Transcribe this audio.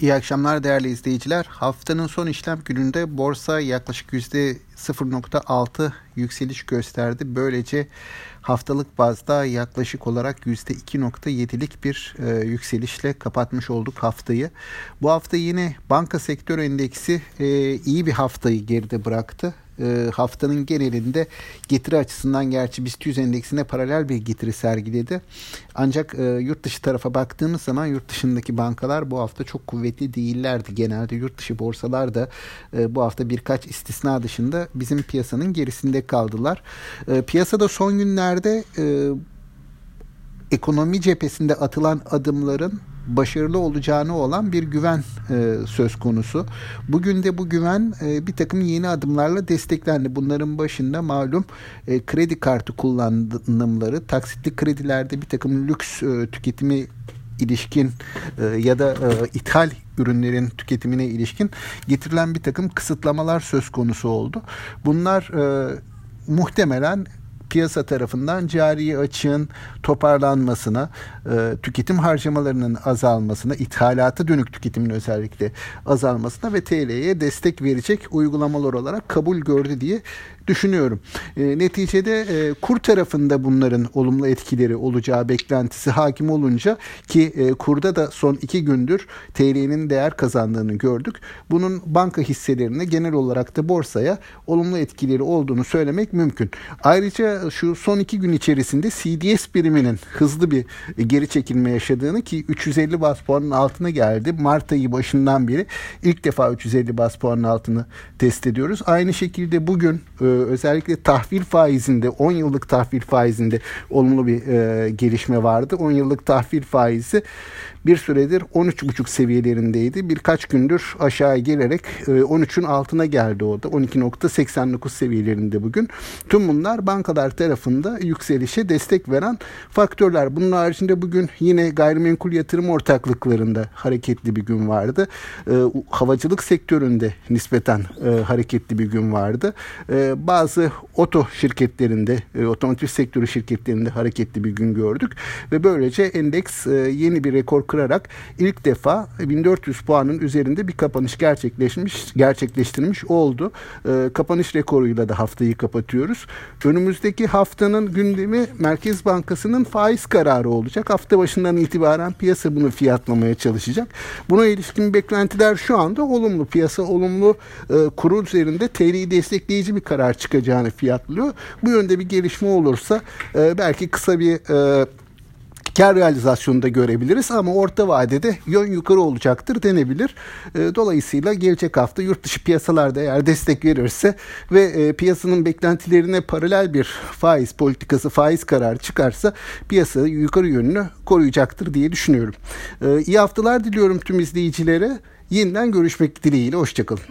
İyi akşamlar değerli izleyiciler. Haftanın son işlem gününde borsa yaklaşık %0.6 yükseliş gösterdi. Böylece haftalık bazda yaklaşık olarak %2.7'lik bir e, yükselişle kapatmış olduk haftayı. Bu hafta yine banka sektör endeksi e, iyi bir haftayı geride bıraktı e, haftanın genelinde getiri açısından gerçi BIST 100 endeksine paralel bir getiri sergiledi. Ancak e, yurt dışı tarafa baktığımız zaman yurt dışındaki bankalar bu hafta çok kuvvetli değillerdi. Genelde yurt dışı borsalar da e, bu hafta birkaç istisna dışında bizim piyasanın gerisinde kaldılar. E, piyasada son günlerde e, ekonomi cephesinde atılan adımların başarılı olacağını olan bir güven e, söz konusu. Bugün de bu güven e, bir takım yeni adımlarla desteklendi. Bunların başında malum e, kredi kartı kullanımları, taksitli kredilerde bir takım lüks e, tüketimi ilişkin e, ya da e, ithal ürünlerin tüketimine ilişkin getirilen bir takım kısıtlamalar söz konusu oldu. Bunlar e, muhtemelen piyasa tarafından cari açığın toparlanmasına, e, tüketim harcamalarının azalmasına, ithalata dönük tüketimin özellikle azalmasına ve TL'ye destek verecek uygulamalar olarak kabul gördü diye düşünüyorum. E, neticede e, kur tarafında bunların olumlu etkileri olacağı beklentisi hakim olunca ki e, kurda da son iki gündür TL'nin değer kazandığını gördük. Bunun banka hisselerine genel olarak da borsaya olumlu etkileri olduğunu söylemek mümkün. Ayrıca şu son iki gün içerisinde CDS biriminin hızlı bir geri çekilme yaşadığını ki 350 bas puanın altına geldi. Mart ayı başından beri ilk defa 350 bas puanın altını test ediyoruz. Aynı şekilde bugün e, özellikle tahvil faizinde 10 yıllık tahvil faizinde olumlu bir e, gelişme vardı. 10 yıllık tahvil faizi bir süredir 13,5 seviyelerindeydi. Birkaç gündür aşağı gelerek 13'ün e, altına geldi o da. 12.89 seviyelerinde bugün. Tüm bunlar bankalar tarafında yükselişe destek veren faktörler. Bunun haricinde bugün yine gayrimenkul yatırım ortaklıklarında hareketli bir gün vardı. E, havacılık sektöründe nispeten e, hareketli bir gün vardı. Bazı oto şirketlerinde, otomotiv sektörü şirketlerinde hareketli bir gün gördük. Ve böylece endeks yeni bir rekor kırarak ilk defa 1400 puanın üzerinde bir kapanış gerçekleşmiş gerçekleştirmiş oldu. E, kapanış rekoruyla da haftayı kapatıyoruz. Önümüzdeki haftanın gündemi Merkez Bankası'nın faiz kararı olacak. Hafta başından itibaren piyasa bunu fiyatlamaya çalışacak. Buna ilişkin beklentiler şu anda olumlu. Piyasa olumlu e, kuru üzerinde TL'yi destekleyici bir karar çıkacağını fiyatlıyor. Bu yönde bir gelişme olursa e, belki kısa bir e, kar realizasyonunda görebiliriz ama orta vadede yön yukarı olacaktır denebilir. E, dolayısıyla gelecek hafta yurt dışı piyasalarda eğer destek verirse ve e, piyasanın beklentilerine paralel bir faiz politikası, faiz kararı çıkarsa piyasa yukarı yönünü koruyacaktır diye düşünüyorum. E, iyi haftalar diliyorum tüm izleyicilere. Yeniden görüşmek dileğiyle. Hoşçakalın.